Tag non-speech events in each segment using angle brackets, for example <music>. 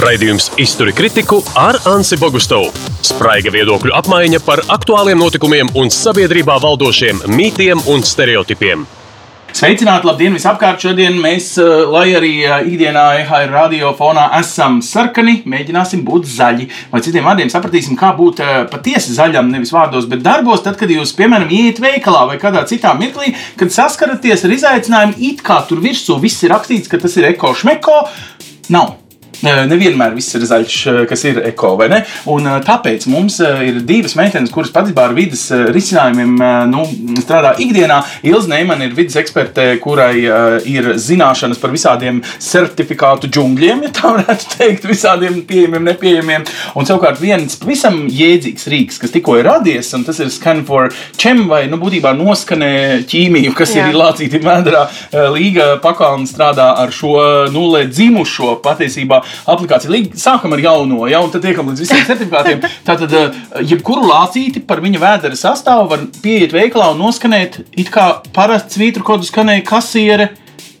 Raidījums Izturi kritiku ar Ansi Bogustovu. Spraiga viedokļu apmaiņa par aktuāliem notikumiem un sabiedrībā valdošiem mītiem un stereotipiem. Sveicināti, labdien, visapkārt! Šodien mēs, eh, lai arī eh, ikdienā EHR radiofonā esam sarkani, mēģināsim būt zaļi. Vai citiem vārdiem sapratīsim, kā būt eh, patiesi zaļam, nevis vārdos, bet darbos, tad, kad jūs, piemēram, ieiet veikalā vai kādā citā mirklī, kad saskaraties ar izaicinājumu, it kā tur virsū viss ir rakstīts, ka tas ir eko-šmeko. Nav. Nevienmēr viss ir zaļš, kas ir eko, vai ne? Un tāpēc mums ir divas meitenes, kuras patiesībā ar vidas risinājumiem nu, strādā ikdienā. Ilza Neimana ir vidas eksperte, kurai ir zināšanas par visādiem certifikātu džungļiem, ja tā varētu teikt, visādiem pieejamiem, nepieejamiem. Un savukārt viens pavisam jēdzīgs rīks, kas tikko ir radies, un tas ir Scan for Chem, vai nu, būtībā noskanē ķīmiju, kas Jā. ir lācīti vēdā. Līga pakalna strādā ar šo nulē dzimušo patiesībā aplikācija. Līdz, sākam ar jauno, ja, un tad tiekam līdz visiem certifikātiem. Tātad, eh, jebkuru lācīti par viņa vēdera sastāvu var pieiet veikalā un noskanēt, it kā parasts svītru kodu skanēja kasiere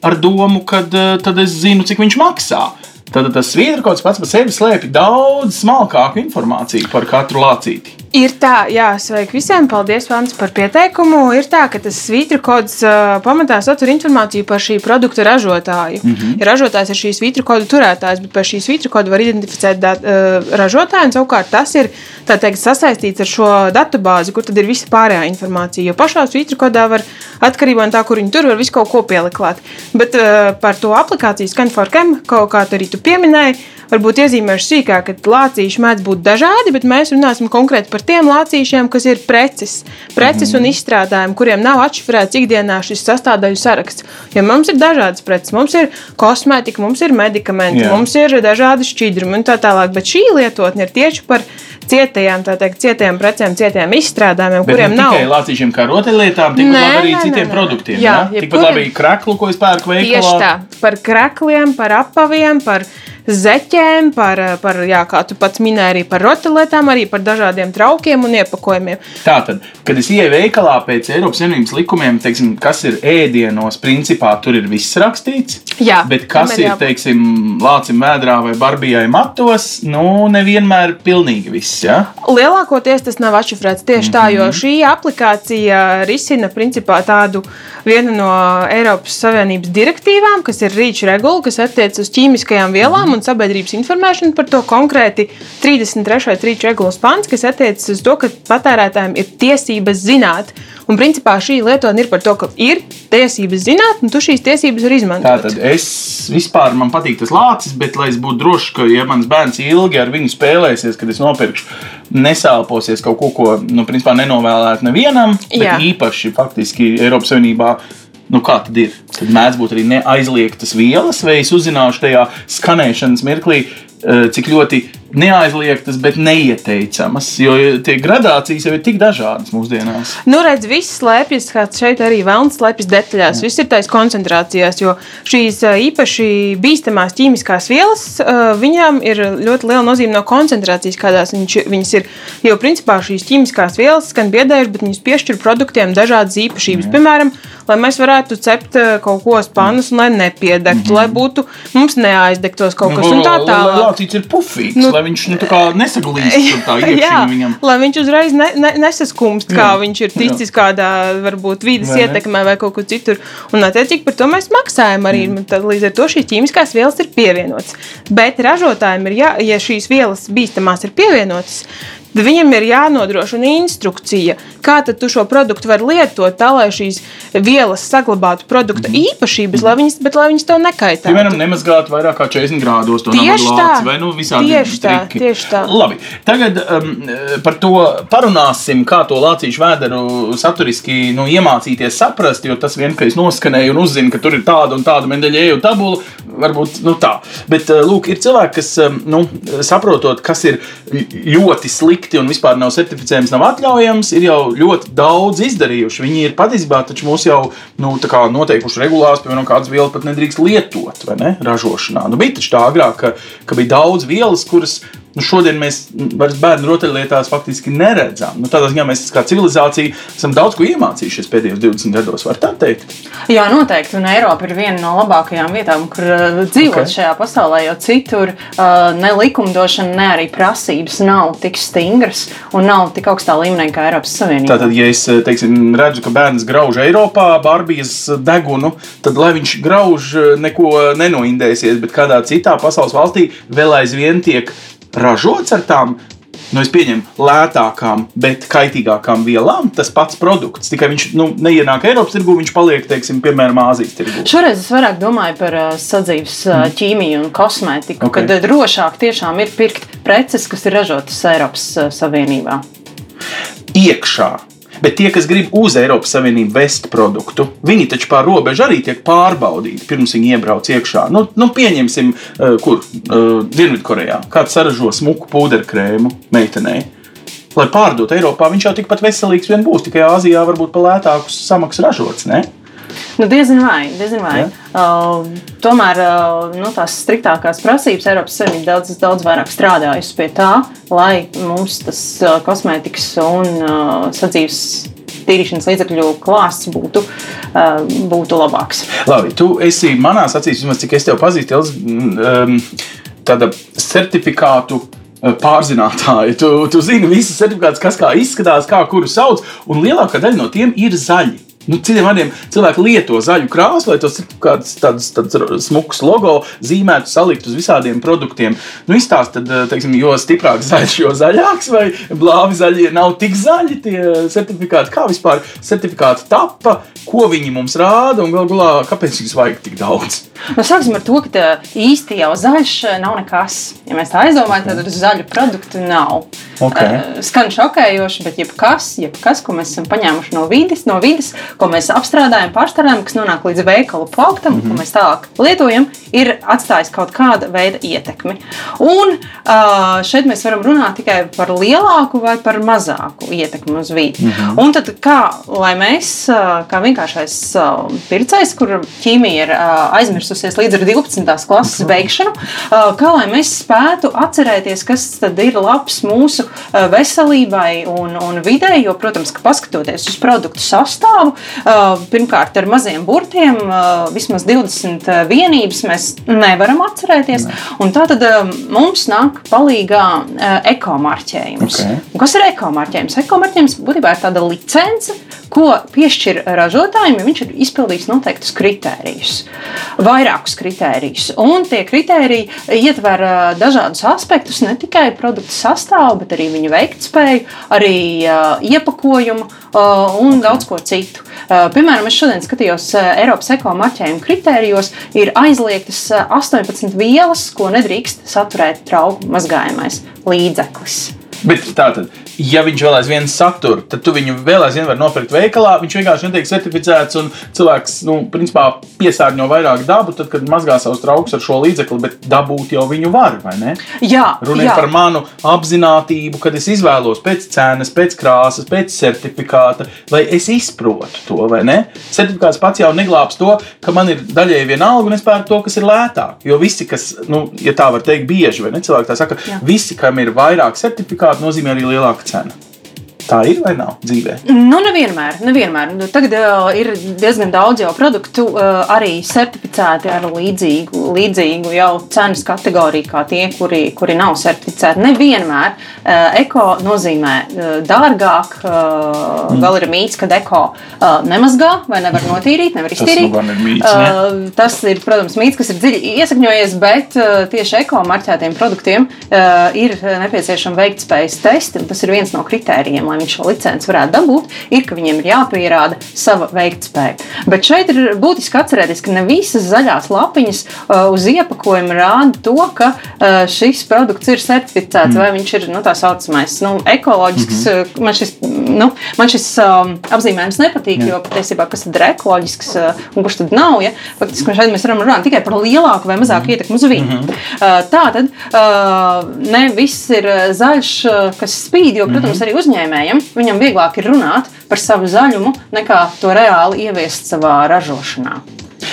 ar domu, ka eh, tad es zinu, cik viņš maksā. Tad tas svītru kods pats par sevi slēpj daudz smalkāku informāciju par katru lācīti. Ir tā, jā, sveiki visiem. Paldies, Vāns, par pieteikumu. Ir tā, ka tas svītru kods uh, pamatā satur informāciju par šī produkta ražotāju. Mm -hmm. Ražotājs ir šī svītru kodu turētājs, bet par šī svītru kodu var identificēt dat, uh, ražotāju, un savukārt tas ir teikt, sasaistīts ar šo datubāzi, kur tad ir visa pārējā informācija. Jo pašā svītru kodā var atkarībā no tā, kur viņi tur var visu kaut ko pielikt. Bet uh, par to aplikāciju Scanforcam, kaut kā arī tu pieminēji, varbūt iezīmēšu sīkāk, ka lācīši mēdz būt dažādi, bet mēs runāsim konkrēti par tiem lācīšiem, kas ir preces, preces mm -hmm. un izstrādājumi, kuriem nav atšifrēts ikdienā šis sastāvdaļu saraksts. Jo mums ir dažādas preces, mums ir kosmētika, mums ir medikamenti, Jā. mums ir dažādi šķidrumi un tā tālāk, bet šī lietotne ir tieši par cietajām, tā teikt, cietajām precēm, cietajām izstrādājumiem, Bet kuriem nav. Tikai lācīšiem kā rotaļlietām, tikpat labi arī nē, citiem nē, produktiem. Jā, ja? tikpat labi kreklu, ko es pērku veikalā. Tieši tā, par krekliem, par apaviem, par zeķēm, par, par jā, kā tu pats minēji, arī par rotaļlietām, arī par dažādiem traukiem un iepakojumiem. Tātad, kad es ieeju veikalā pēc Eiropas Savienības likumiem, teiksim, kas ir ēdienos, principā tur ir viss rakstīts. Jā, bet kas ir, teiksim, lācim vēdrā vai barbijai matos, nu, nevienmēr pilnīgi viss. Ja? Lielākoties tas nav atšifrēts tieši mm -hmm. tā, jo mhm. šī aplikācija risina principā tādu vienu no Eiropas Savienības direktīvām, kas ir rīču regula, kas attiecas uz ķīmiskajām vielām un sabiedrības informēšanu par to konkrēti 33. rīču regulas pants, kas attiecas uz to, ka patērētājiem ir tiesības zināt. Un principā šī lietotne ir par to, ka ir tiesības zināt, un tu šīs tiesības vari izmantot. Tātad es vispār man patīk tas lācis, bet lai es būtu drošs, ka, ja mans bērns ilgi ar viņu spēlēsies, kad es nopirkšu, nesāposies kaut ko, ko nu, principā nenovēlētu nevienam, bet Jā. īpaši faktiski Eiropas Savienībā Nu, kā tad ir? Tad mēdz būt arī neaizliegtas vielas, vai es uzzināšu tajā skanēšanas mirklī, eh, cik ļoti neaizliegtas, bet neieteicamas. Jo tie gradācijas jau ir tik dažādas mūsdienās. Nu, redz, viss slēpjas, kā šeit arī vēlams, slēpjas detaļās. Jā. Viss ir taisa koncentrācijās, jo šīs īpaši bīstamās ķīmiskās vielas, viņām ir ļoti liela nozīme no koncentrācijas, kādās viņš, viņas ir. Jo principā šīs ķīmiskās vielas skan biedējuši, bet viņas piešķir produktiem dažādas īpašības. Jā. Piemēram, lai mēs varētu cept kaut ko spānus, un lai nepiedegtu, mm -hmm. lai būtu mums neaizdegtos kaut kas nu, tā tālāk. Lācīts ir pufīgs. Nu, lai viņš nu, nesagulīst tā <laughs> iekšā. Lai viņš uzreiz ne, ne, nesaskumst, kā jā. viņš ir ticis jā. kādā varbūt vīdes vai ietekmē vai kaut kur citur. Un attiecīgi par to mēs maksājam arī. Tad, līdz ar to šīs ķīmiskās vielas ir pievienotas. Bet ražotājiem ir, jā, ja šīs vielas bīstamās ir pievienotas, Viņam ir jānodrošina instrukcija, kā tu šo produktu vari lietot, tā lai šīs vielas saglabātu produkta mm. īpašības, lai viņas, bet lai viņas tev nekaitētu. Piemēram, nemazgāt vairāk kā 40 grādos to tā, vai nu visādi tieši tā, triki. tieši tā. Labi, tagad um, par to parunāsim, kā to lācīšu vēderu saturiski nu, iemācīties saprast, jo tas vien, ka es noskanēju un uzzinu, ka tur ir tāda un tāda mendeļēju tabula, varbūt nu, tā. Bet, uh, lūk, ir cilvēki, kas um, nu, saprotot, kas ir ļoti slikti slikti un vispār nav certificējams, nav atļaujams, ir jau ļoti daudz izdarījuši. Viņi ir patiesībā mūs jau nu, noteikuši regulās, piemēram, kādas vielas pat nedrīkst lietot ne, ražošanā. Nu, bija taču tā agrāk, ka, ka bija daudz vielas, kuras nu, šodien mēs vairs bērnu rotaļlietās faktiski neredzam. Nu, tādā ziņā mēs kā civilizācija esam daudz ko iemācījušies pēdējos 20 gados, var tā teikt. Jā, noteikti. Un Eiropa ir viena no labākajām vietām, kur uh, dzīvot okay. šajā pasaulē, jo citur uh, ne likumdošana, ne arī prasības nav tik stingras un nav tik augstā līmenī kā Eiropas Savienībā. Tātad, ja es teiksim, redzu, ka bērns grauž Eiropā Barbijas degunu, tad lai viņš grauž neko nenoindēsies, bet kādā citā pasaules valstī vēl aizvien tiek ražots ar tām nu, es pieņemu, lētākām, bet kaitīgākām vielām tas pats produkts. Tikai viņš nu, neienāk Eiropas tirgu, viņš paliek, teiksim, piemēram, Āzijas tirgu. Šoreiz es vairāk domāju par uh, sadzīves uh, ķīmiju un kosmētiku, okay. kad uh, drošāk tiešām ir pirkt preces, kas ir ražotas Eiropas uh, Savienībā. Iekšā Bet tie, kas grib uz Eiropas Savienību vest produktu, viņi taču pār robežu arī tiek pārbaudīti pirms viņi iebrauc iekšā. Nu, nu pieņemsim, uh, kur uh, Dienvidkorejā kāds saražo smuku pūderkrēmu meitenei. Lai pārdotu Eiropā, viņš jau tikpat veselīgs vien būs, tikai Āzijā varbūt par lētāku samaksu ražots. Ne? Nu, diezin vai, diezin vai. Ja? Uh, tomēr uh, nu, tās striktākās prasības Eiropas Savienība daudz, daudz vairāk strādājusi pie tā, lai mums tas uh, kosmētikas un uh, sadzīves tīrīšanas līdzekļu klāsts būtu, uh, būtu labāks. Labi, tu esi manā acīs, vismaz cik es tevi pazīstu, um, tāda certifikātu uh, pārzinātāji. Tu, tu zini visus certifikātus, kas kā izskatās, kā kuru sauc, un lielākā daļa no tiem ir zaļi. Nu, citiem vārdiem, cilvēki lieto zaļu krāsu, lai tos kādus tādus, tādus smukus logo zīmētu, salikt uz visādiem produktiem. Nu, izstāst, tad, eh, teiksim, jo stiprāk zaļš, jo zaļāks, vai blāvi zaļie nav tik zaļi tie certifikāti. Kā vispār certifikāti tappa, ko viņi mums rāda un galu galā, kāpēc viņus vajag tik daudz? Nu, sāksim ar to, ka īsti jau zaļš eh, nav nekas. Ja mēs tā aizdomājam, tad zaļu produktu nav. Okay. Uh, skan šokējoši, bet jebkas, jebkas, ko mēs esam paņēmuši no vidas, no vidas ko mēs apstrādājam, pārstrādājam, kas nonāk līdz veikalu plauktam, mm -hmm. ko mhm. mēs tālāk lietojam, ir atstājis kaut kāda veida ietekmi. Un uh, šeit mēs varam runāt tikai par lielāku vai par mazāku ietekmi uz vidi. Mm -hmm. Un tad kā lai mēs, uh, kā vienkāršais pircējs, kur ķīmija ir aizmirsusies līdz ar 12. klases mhm. beigšanu, kā lai mēs spētu atcerēties, kas tad ir labs mūsu veselībai un, un videi, jo, protams, ka paskatoties uz produktu sastāvu, Pirmkārt, ar maziem burtiem, vismaz 20 vienības mēs nevaram atcerēties. Ne. Tātad mums nāk palīdzīgā ekomarķējums. Okay. Un kas ir ekomarķējums? Ekomarķējums būtībā ir tāda licence, ko piešķir ražotājiem, ja viņš ir izpildījis noteiktus kritērijus, vairākus kritērijus. Un tie kritēriji ietver dažādus aspektus, ne tikai produktu sastāvu, bet arī viņu veiktspēju, arī iepakojumu un okay. daudz ko citu. Piemēram, es šodien skatījos Eiropas ekomarķējuma kritērijos, ir aizliegtas 18 vielas, ko nedrīkst saturēt trauku mazgājamais līdzeklis. Bet tā tad ja viņš vēl aizvien satur, tad tu viņu vēl aizvien var nopirkt veikalā. Viņš vienkārši netiek certificēts, un cilvēks, nu, principā piesārņo vairāk dabu, tad, kad mazgā savus draugus ar šo līdzekli, bet dabūt jau viņu var, vai ne? Jā, runājot par manu apziņotību, kad es izvēlos pēc cenas, pēc krāsas, pēc certifikāta, lai es izprotu to, vai ne? Certifikāts pats jau neglābs to, ka man ir daļēji vienalga, un es pērku to, kas ir lētāk. Jo visi, kas, nu, ja tā var teikt, bieži, vai ne, cilvēki tā saka, Jā. visi, kam ir vairāk certifikātu, nozīmē arī lielāku 10. Tā ir vai nav dzīvē? Nu, nevienmēr. nevienmēr. Nu, tagad uh, ir diezgan daudz jau produktu, uh, arī certificēti ar līdzīgu, līdzīgu jau cenas kategoriju, kā tie, kuri, kuri nav certificēti. Nevienmēr uh, eko nozīmē uh, dārgāk. Uh, mm. Vēl ir mīts, ka eko uh, nemazgā vai nevar notīrīt, nevar iztīrīt. Tas, ir mīts, ne? uh, tas ir, protams, mīts, kas ir dziļi iesakņojies, bet uh, tieši eko marķētiem produktiem uh, ir nepieciešama veiktspējas testi. Tas ir viens no kritērijiem, lai viņš šo licenci varētu dabūt, ir, ka viņiem ir jāpierāda sava veiktspēja. Bet šeit ir būtiski atcerēties, ka ne visas zaļās lapiņas uh, uz iepakojuma rāda to, ka uh, šis produkts ir certificēts mm. vai viņš ir nu, tā saucamais nu, ekoloģisks. Mm -hmm. Man šis, nu, man šis um, apzīmējums nepatīk, Jā. jo patiesībā kas ir ekoloģisks un kurš tad nav. Ja? Faktiski šeit mēs varam runāt tikai par lielāku vai mazāku mm. ietekmi uz vidi. Mm -hmm. tā tad ne viss ir zaļš, kas spīd, jo, protams, mm -hmm. arī uzņēmējiem uzņēmējiem, viņam vieglāk ir runāt par savu zaļumu, nekā to reāli ieviest savā ražošanā.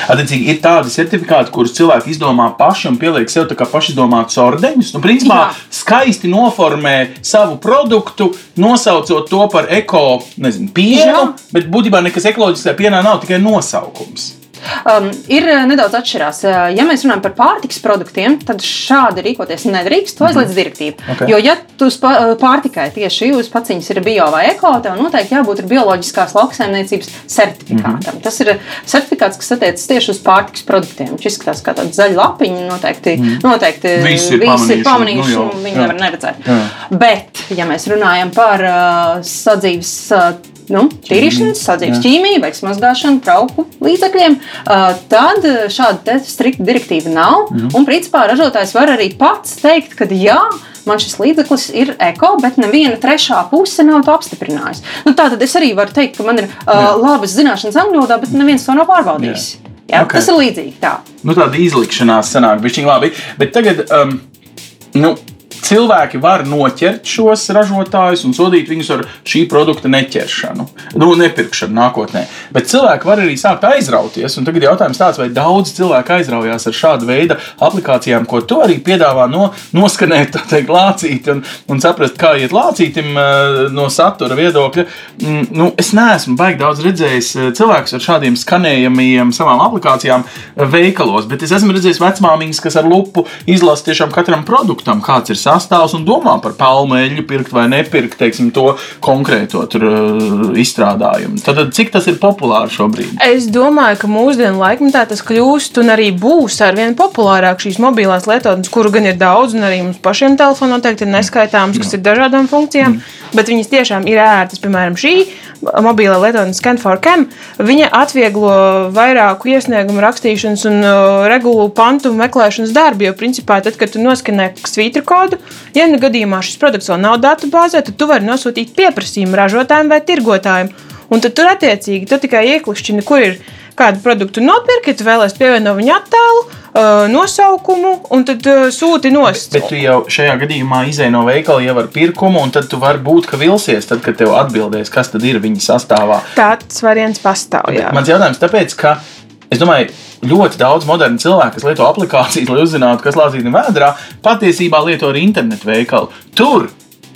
Attiecīgi, ir tādi certifikāti, kurus cilvēki izdomā paši un pieliek sev pašizdomātus ordeņus. Nu, principā, Jā. skaisti noformē savu produktu, nosaucot to par eko, nezinu, pienu, Jā. bet būtībā nekas ekoloģiskajā pienā nav tikai nosaukums. Um, ir uh, nedaudz atšķirās. Uh, ja mēs runājam par pārtikas produktiem, tad šādi rīkoties nedrīkst. To aizliedz -hmm. direktīva. Okay. Jo, ja tu uh, pārtikai tieši uz paciņas ir bio vai eko, tev noteikti jābūt bioloģiskās lauksaimniecības certifikātam. Mm -hmm. Tas ir certifikāts, kas attiecas tieši uz pārtikas produktiem. Viņš izskatās kā tāds zaļš lapiņš. Noteikti, mm noteikti visi ir visi pamanījuši, pamanījuši nu, un viņi jā. nevar neredzēt. Jā. Bet, ja mēs runājam par uh, sadzīves uh, nu, tīrīšanas, sadzīves ķīmiju, veiks mazgāšanu, trauku līdzekļiem, tad šāda strikta direktīva nav. Mm. Un, principā, ražotājs var arī pats teikt, ka jā, man šis līdzeklis ir eko, bet neviena trešā puse nav to apstiprinājusi. Nu, tā tad es arī varu teikt, ka man ir uh, labas zināšanas angļu valodā, bet neviens to nav pārbaudījis. Jā. Jā, okay. Tas ir līdzīgi. Tā. Nu, tāda izlikšanās sanāk, bet viņa labi. Bet tagad, um, nu, cilvēki var noķert šos ražotājus un sodīt viņus ar šī produkta neķeršanu, nu, nepirkšanu nākotnē. Bet cilvēki var arī sākt aizrauties. Tagad jautājums tāds, vai daudz cilvēku aizraujās ar šādu veidu aplikācijām, ko tu arī piedāvā no, noskanēt, teikt, lācīt un, un saprast, kā iet lācītim eh, no satura viedokļa. Mm, nu, es neesmu baigi daudz redzējis eh, cilvēkus ar šādiem skanējumiem savām aplikācijām eh, veikalos, bet es esmu redzējis vecmāmiņas, kas ar lupu izlasa tiešām katram produktam, kāds ir sastāvs un domā par palmu eļļu, pirkt vai nepirkt teiksim, to konkrēto tur, izstrādājumu. Tad, cik tas ir populāri šobrīd? Es domāju, ka mūsdienu laikmetā tas kļūst un arī būs ar vien populārāk šīs mobilās lietotnes, kuru gan ir daudz, un arī mums pašiem telefonā noteikti ir neskaitāms, kas ir dažādām funkcijām, mm. bet viņas tiešām ir ērtas, piemēram, šī mobilā lietotne Scan4Cam, viņa atvieglo vairāku iesniegumu rakstīšanas un uh, regulu pantu meklēšanas darbu. Jo, principā, tad, kad tu noskanē svītru kodu, ja nu gadījumā šis produkts vēl nav datubāzē, tad tu vari nosūtīt pieprasījumu ražotājiem vai tirgotājiem. Un tad tur attiecīgi tu tikai ieklikšķini, kur ir kādu produktu nopirkt, ja tu vēlēsies pievienot viņa attēlu, uh, nosaukumu un tad uh, sūti nost. Bet, bet tu jau šajā gadījumā izēj no veikala jau ar pirkumu, un tad tu vari būt, ka vilsies, tad, kad tev atbildēs, kas tad ir viņa sastāvā. Tāds variants pastāv. Jā. Mans jautājums tāpēc, ka es domāju, ļoti daudz modernu cilvēku, kas lieto aplikācijas, lai uzzinātu, kas lāzītam vēdā, patiesībā lieto arī internetu veikalu. Tur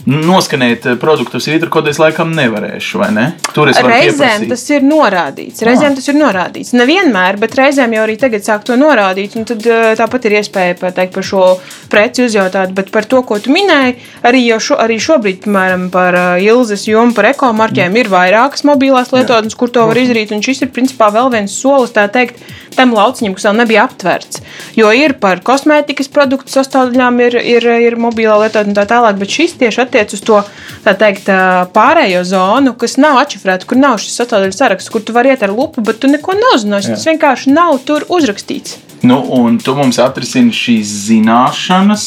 Noskanēt eh, produktus vītrkodēs laikam nevarēšu, vai ne? Tur es varu Reizēm tas ir norādīts. Reizēm tas ir norādīts. Nevienmēr, bet reizēm jau arī tagad sāk to norādīt. Tad eh, tāpat ir iespēja pateikt par šo preci uzjautāt, bet par to, ko tu minēji, arī, šo, arī šobrīd, piemēram, par eh, Ilzas jomu, par ekomarķiem mm. ir vairākas mobilās lietotnes, kur to var izdarīt. Un šis ir principā vēl viens solis, tā teikt, tam lauciņam, kas vēl nebija aptverts. Jo ir par kosmētikas produktu sastāvdaļām, ir, ir, ir mobilā lietotne un tā tālāk, bet šis tieši attiec uz to teikt, pārējo zonu, kas nav atšifrēta, kur nav šis sastāvdaļu saraksts, kur tu vari iet ar lupu, bet tu neko neuzzināsi. Tas vienkārši nav tur uzrakstīts. Nu, un tu mums atrisini šīs zināšanas,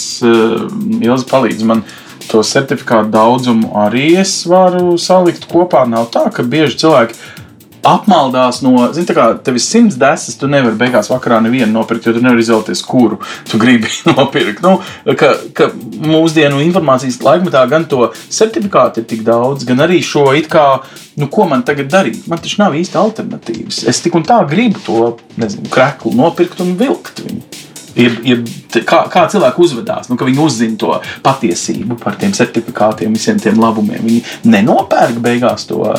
Ilzi palīdz man to certifikātu daudzumu arī es varu salikt kopā. Nav tā, ka bieži cilvēki apmaldās no, zini, tā kā tev ir simts desas, tu nevari beigās vakarā nevienu nopirkt, jo tu nevari izvēlēties, kuru tu gribi <laughs> nopirkt. Nu, ka, ka mūsdienu informācijas laikmetā gan to certifikātu ir tik daudz, gan arī šo it kā, nu, ko man tagad darīt. Man taču nav īsti alternatīvas. Es tik un tā gribu to, nezinu, kreklu nopirkt un vilkt viņu ir, ir kā, kā cilvēki uzvedās, nu, ka viņi uzzina to patiesību par tiem certifikātiem, visiem tiem labumiem. Viņi nenopērk beigās to,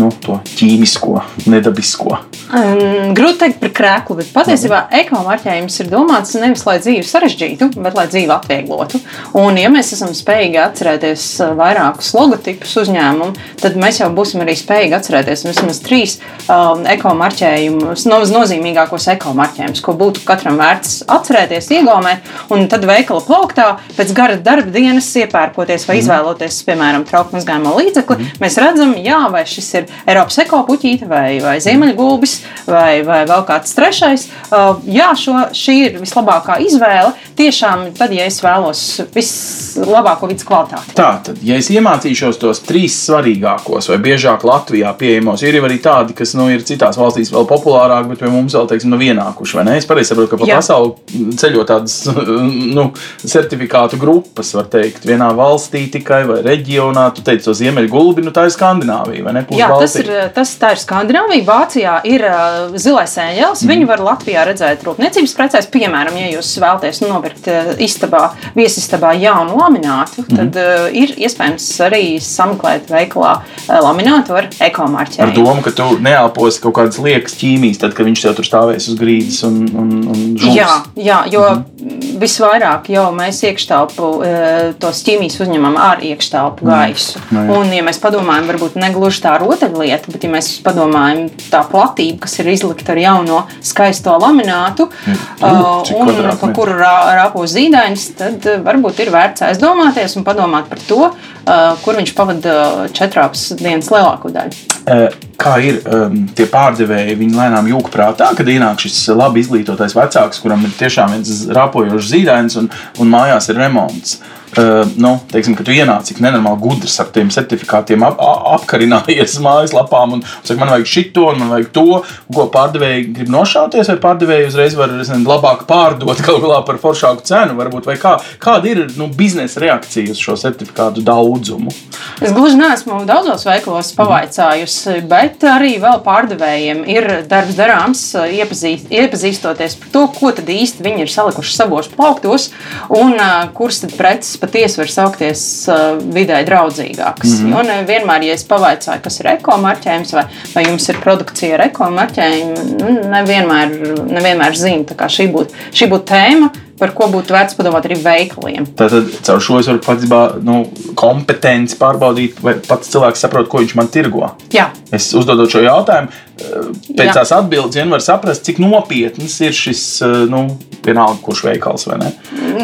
nu, to ķīmisko, nedabisko. Um, grūti pateikt par krēklu, bet patiesībā ekomarķējums ir domāts nevis lai dzīvi sarežģītu, bet lai dzīvi atvieglotu. Un, ja mēs esam spējīgi atcerēties uh, vairākus logotipus uzņēmumu, tad mēs jau būsim arī spējīgi atcerēties vismaz trīs um, ekomarķējumus, nozīmīgākos ekomarķējumus, ko būtu katram vērts atcerēties atcerēties, iegaumēt, un tad veikala plauktā pēc gara darba dienas iepērkoties vai mm. izvēloties, piemēram, trauku mazgājumu līdzekli, mm. mēs redzam, jā, vai šis ir Eiropas ekopuķīte vai, vai ziemeļgulbis vai, vai vēl kāds trešais. Uh, jā, šo, šī ir vislabākā izvēle. Tiešām tad, ja es vēlos vislabāko vidas kvalitāti. Tā tad, ja es iemācīšos tos trīs svarīgākos vai biežāk Latvijā pieejamos, ir arī tādi, kas nu, ir citās valstīs vēl populārāki, bet pie mums vēl, teiksim, nav ienākuši. Es pareizi saprotu, ka pa pasauli ceļo tādas <laughs> nu, certifikātu grupas, var teikt, vienā valstī tikai vai reģionā. Tu teici, to Ziemeļgulbi, nu tā ir Skandināvija, vai ne? Jā, tas ir, tas, tā ir Skandināvija. Vācijā ir uh, zilais ēņģelis. Mm. Viņu var Latvijā redzēt rūpniecības precēs. Piemēram, ja jūs vēlaties nopirkt istabā, viesistabā jaunu laminātu, mm. tad uh, ir iespējams arī sameklēt veikalā uh, laminātu ar ekomārķēm. Ar domu, ka tu neelposi kaut kādas liekas ķīmijas, tad, kad viņš tev tur stāvēs uz grīdas un, un, un žūs. Jā, jā, jo mm. visvairāk jau mēs iekštelpu uh, tos ķīmijas uzņemam ar iekštelpu gaisu. Mm. Un, ja mēs padomājam, varbūt ne gluži tā rotaļlieta, bet ja mēs padomājam tā platība, kas ir izlikta ar jauno skaisto laminātu, uh, un pa kuru rāpo zīdainis, tad varbūt ir vērts aizdomāties un padomāt par to, uh, kur viņš pavada četrās dienas lielāko daļu. Kā ir um, tie pārdevēji, viņi lēnām jūka prātā, kad ienāk šis labi izglītotais vecāks, kuram ir tiešām viens rāpojošs zīdainis un, un mājās ir remonts. Uh, Uh, nu, teiksim, ka tu ienāc cik nenormāli gudrs ar tiem certifikātiem, ap, apkarinājies <laughs> mājaslapām un saka, man vajag šito, un man vajag to, ko pārdevēji grib nošauties, vai pārdevēji uzreiz var nezinu, labāk pārdot <laughs> kaut kā par foršāku cenu, varbūt, vai kā, kāda ir nu, biznesa reakcija uz šo certifikātu daudzumu? Es gluži neesmu daudzos veikalos pavaicājusi, bet arī vēl pārdevējiem ir darbs darāms, iepazīst, iepazīstoties par to, ko tad īsti viņi ir salikuši savos plauktos un uh, kuras tad preces patiesi var saukties uh, vidē draudzīgāks. Mm -hmm. Jo nevienmēr, ja es pavaicāju, kas ir ekomarķējums vai, vai jums ir produkcija ar ekomarķējumu, nu, nevienmēr, nevienmēr zinu. Šī būtu būt tēma par ko būtu vērts padomāt arī veikaliem. Tātad caur šo es varu patiesībā nu, kompetenci pārbaudīt, vai pats cilvēks saprot, ko viņš man tirgo. Jā. Es uzdodot šo jautājumu, eh, pēc Jā. tās atbildes vien var saprast, cik nopietns ir šis, eh, nu, vienalga, kurš veikals vai ne.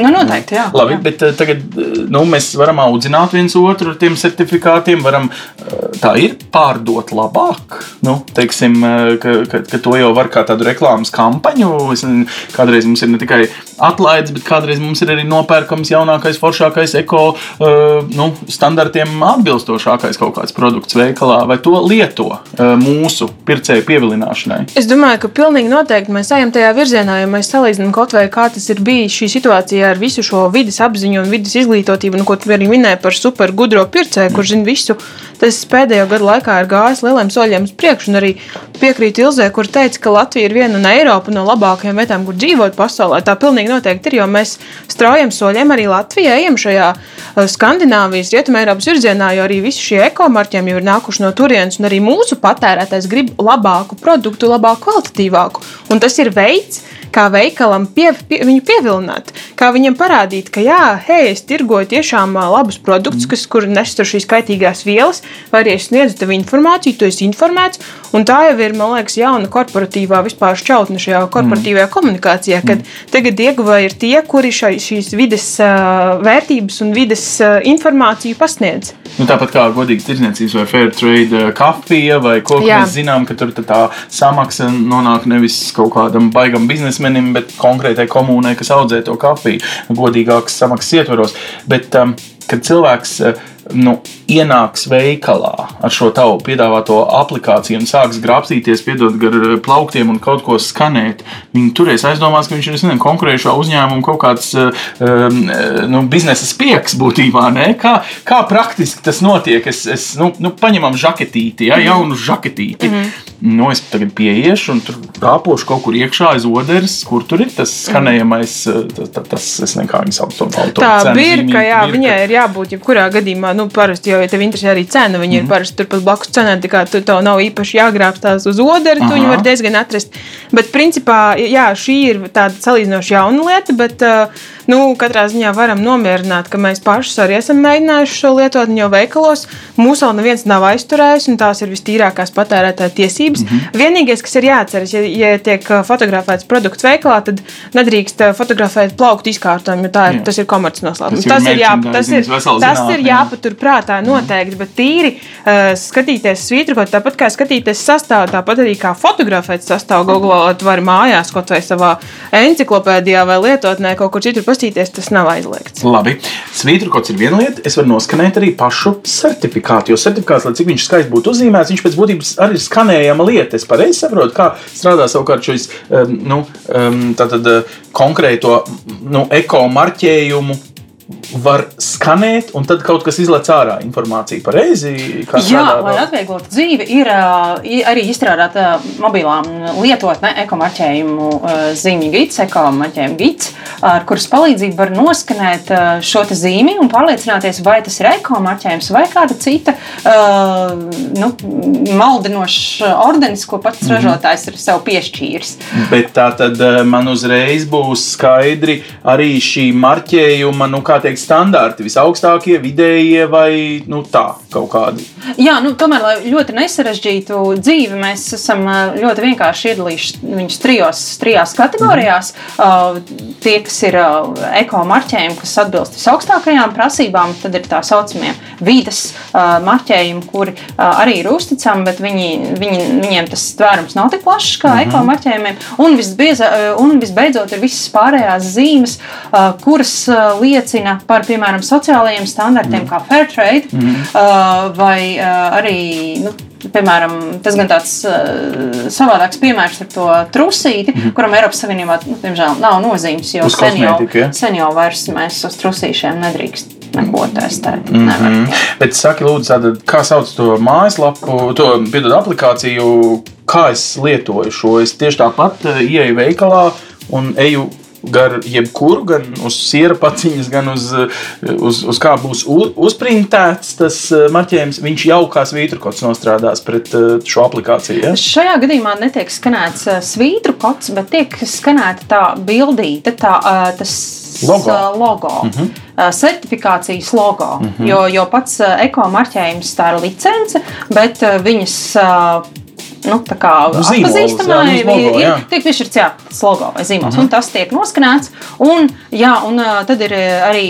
Nu, noteikti, jā. Labi, jā. bet eh, tagad nu, mēs varam audzināt viens otru ar tiem certifikātiem, varam tā ir pārdot labāk. Nu, teiksim, ka, ka, ka to jau var kā tādu reklāmas kampaņu. Es, kādreiz mums ir ne tikai atlaides, bet kādreiz mums ir arī nopērkams jaunākais, foršākais, eko uh, nu, standartiem atbilstošākais kaut kāds produkts veikalā, vai to lieto uh, mūsu pircēju pievilināšanai? Es domāju, ka pilnīgi noteikti mēs ejam tajā virzienā, ja mēs salīdzinām kaut vai kā tas ir bijis šī situācija ar visu šo vidas apziņu un vidas izglītotību, nu, ko tu arī minēji par super gudro pircēju, kurš zina visu. Tas pēdējo gadu laikā ir gājis lieliem soļiem uz priekšu, arī piekrīt Ilzē, kur teica, ka Latvija ir viena no Eiropas no labākajām vietām, kur dzīvot pasaulē. Tā pilnīgi noteikti ir, jo mēs straujam soļiem arī Latvijā, ejam šajā uh, Skandināvijas, Rietumē Eiropas virzienā, jo arī visi šie ekomarķiem jau ir nākuši no turienes, un arī mūsu patērētājs grib labāku produktu, labāku, kvalitatīvāku. Un tas ir veids, kā veikalam pie, pie, viņu pievilināt, kā viņam parādīt, ka, jā, hei, es tirgoju tiešām labus produktus, mm. kas, kur nestur šīs kaitīgās vielas, vai arī es sniedzu tev informāciju, tu esi informēts. Un tā jau ir, man liekas, jauna korporatīvā vispār šķautne šajā korporatīvajā mm. komunikācijā, kad mm. tagad ieguvēji ir tie, kuri šai, šīs vides uh, vērtības un vides uh, informāciju pasniedz. Nu, tāpat kā godīgas tirdzniecības vai fair trade kafija vai ko, ko mēs zinām, ka tur tā samaksa nonāk nevis kaut kādam baigam biznesmenim, bet konkrētai komunai, kas audzē to kafiju godīgākas samaksas ietvaros. Bet, um, kad cilvēks uh, nu, ienāks veikalā ar šo tavu piedāvāto aplikāciju un sāks grābstīties, piedot gar eh, plauktiem un kaut ko skanēt, viņi turēs aizdomās, ka viņš ir nezinu, konkurējošā uzņēmuma kaut kāds um, nu, biznesa spieks būtībā. Ne? Kā, kā praktiski tas notiek? Es, es, nu, nu, paņemam žaketīti, ja, jaunu žaketīti. Mm -hmm. Nu, es tagad pieiešu un tur rāpošu kaut kur iekšā aiz oderes, kur tur ir tas skanējamais, tas, tas es nezinu, kā viņi sauc to balto. Tā birka, jā, birka. viņai ir jābūt jebkurā gadījumā nu, parasti jau, ja tev interesē arī cena, viņi mm ir mhm. parasti turpat blakus cenā, tā kā tu, tev nav īpaši jāgrābstās uz oderi, tu viņu var diezgan atrast. Bet, principā, jā, šī ir tāda salīdzinoši jauna lieta, bet, uh, nu, katrā ziņā varam nomierināt, ka mēs paši arī esam mēģinājuši šo lietot jau veikalos. Mūsu vēl neviens nav aizturējis, un tās ir vistīrākās patērētāja tiesības. Mm -hmm. Vienīgais, kas ir jāatceras, ja, ja tiek fotografēts produkts veikalā, tad nedrīkst fotografēt plauktu izkārtojumu, jo tā ir, Jā. tas ir komercnoslēpums. Tas, tas, ir jā, tas, ir, tas ir jāpatur prātā noteikti, bet tīri uh, skatīties svītrot, tāpat kā skatīties sastāvā, tāpat arī kā fotografēt sastāvu Google, tu vari mājās kaut vai savā enciklopēdijā vai lietotnē kaut kur citur pastīties, tas nav aizliegts. Labi, svītrokots ir viena lieta, es varu noskanēt arī pašu certifikātu, jo certifikāts, lai cik viņš skaisti būtu uzzīmēts, viņš pēc būtības arī ir pieņemama lieta. Es pareizi saprotu, kā strādā savukārt šis um, nu, um, tātad, uh, konkrēto nu, eko-marķējumu var skanēt, un tad kaut kas izlaiž ārā informāciju. Pareizi, Jā, lai atvieglotu dzīvi, ir arī izstrādāta mobilām lietotne ekomarķējumu zīmju gids, ekomarķējumu gids, ar kuras palīdzību var noskanēt šo zīmi un pārliecināties, vai tas ir ekomarķējums vai kāda cita nu, maldinoša ordenis, ko pats -hmm. ražotājs ir sev piešķīris. Bet tā tad man uzreiz būs skaidri arī šī marķējuma, nu, kā teikt, standarti visaugstākie, vidējie vai nu, tā kaut kādi? Jā, nu, tomēr, lai ļoti nesarežģītu dzīvi, mēs esam ļoti vienkārši iedalījuši viņus trijos, trijās kategorijās. Mm -hmm. uh, tie, kas ir uh, eko-marķējumi, kas atbilst visaugstākajām prasībām, tad ir tā saucamie vides uh, marķējumi, kuri arī ir uzticami, bet viņi, viņi, viņiem tas tvērums nav tik plašs kā mm -hmm. eko-marķējumiem. Un, visbieza, un visbeidzot, ir visas pārējās zīmes, kuras uh, liecina par, piemēram, sociālajiem standartiem, mm. kā fair trade, mm. uh, vai uh, arī, nu, piemēram, tas gan tāds uh, savādāks piemērs ar to trusīti, mm. kuram Eiropas Savienībā, nu, diemžēl, nav nozīmes, jo sen jau, ja? sen jau vairs mēs uz trusīšiem nedrīkst neko testēt. Mm -hmm. Bet saki, lūdzu, tātad, kā sauc to mājaslapu, to piedod aplikāciju, kā es lietoju šo? Es tieši tāpat uh, ieeju veikalā un eju gan jebkuru, gan uz siera paciņas, gan uz, uz, uz kā būs uzprintēts tas eh, marķējums, viņš jau kā svītru kods nostrādās pret eh, šo aplikāciju. Ja? Šajā gadījumā netiek skanēts eh, svītru kods, bet tiek skanēta tā bildīte, tā, tas logo. logo. Mm -hmm. Certifikācijas logo, mm -hmm. jo, jo pats eko-marķējums tā ir licence, bet viņas nu, nu, atpazīstamai ir, tiek piešķirts jā, slogo vai zīmols, uh -huh. un tas tiek noskanēts. Un, jā, un tad ir arī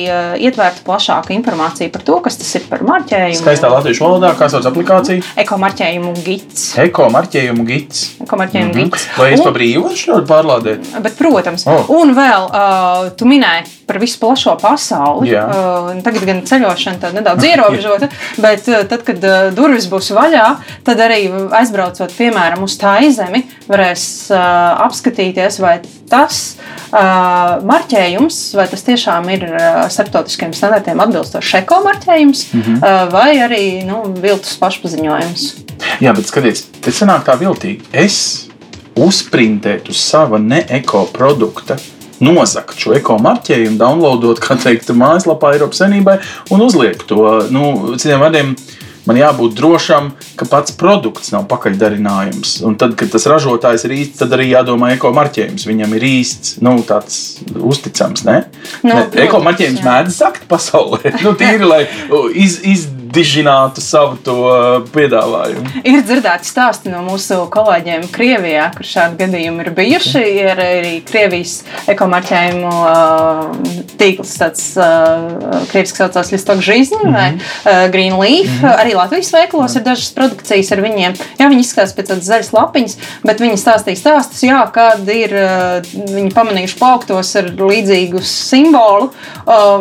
ietvērta plašāka informācija par to, kas tas ir par marķējumu. Skaistā latviešu valodā, kā sauc aplikāciju? Eko-marķējumu gids. Eko-marķējumu gids. Eko-marķējumu mm -hmm. gids. Vai es pa brīvu šo pārlādēt? Bet, protams. Oh. Un vēl, uh, tu minēji par visu plašo pasauli. Uh, tagad gan ceļošana tā nedaudz <laughs> ierobežota, bet uh, tad, kad uh, durvis būs vaļā, tad arī aizbraucot pie piemēram, uz tā izemi, varēs uh, apskatīties, vai tas uh, marķējums, vai tas tiešām ir uh, starptautiskiem standartiem atbilstošs eko marķējums, mm -hmm. uh, vai arī nu, viltus pašpaziņojums. Jā, bet skatiet, tas sanāk tā viltīgi. Es uzprintēt uz sava ne-eko produkta nozagt šo eko-marķējumu, downloadot, kā teikt, mājaslapā Eiropas Savienībai un uzliekt to. Nu, citiem vārdiem, man jābūt drošam, ka pats produkts nav pakaļdarinājums. Un tad, kad tas ražotājs ir īsts, tad arī jādomā eko-marķējums. Viņam ir īsts, nu, tāds uzticams. Ne? Nu, ne, eko-marķējums mēdz sakt pasaulē. <laughs> nu, tīri, lai iz, iz, izdižinātu savu to uh, piedāvājumu. Ir dzirdēti stāsti no mūsu kolēģiem Krievijā, kur šādi gadījumi ir bijuši. Ir arī Krievijas ekomarķējumu uh, tīkls, tāds uh, krievis, kas saucās Listok Žīzni mm -hmm. vai uh, Green Leaf. Mm -hmm. Arī Latvijas veikalos mm -hmm. ir dažas produkcijas ar viņiem. Jā, viņi izskatās pēc tādas zaļas lapiņas, bet viņi stāstīja stāstus, jā, kad ir viņi pamanījuši plauktos ar līdzīgu simbolu.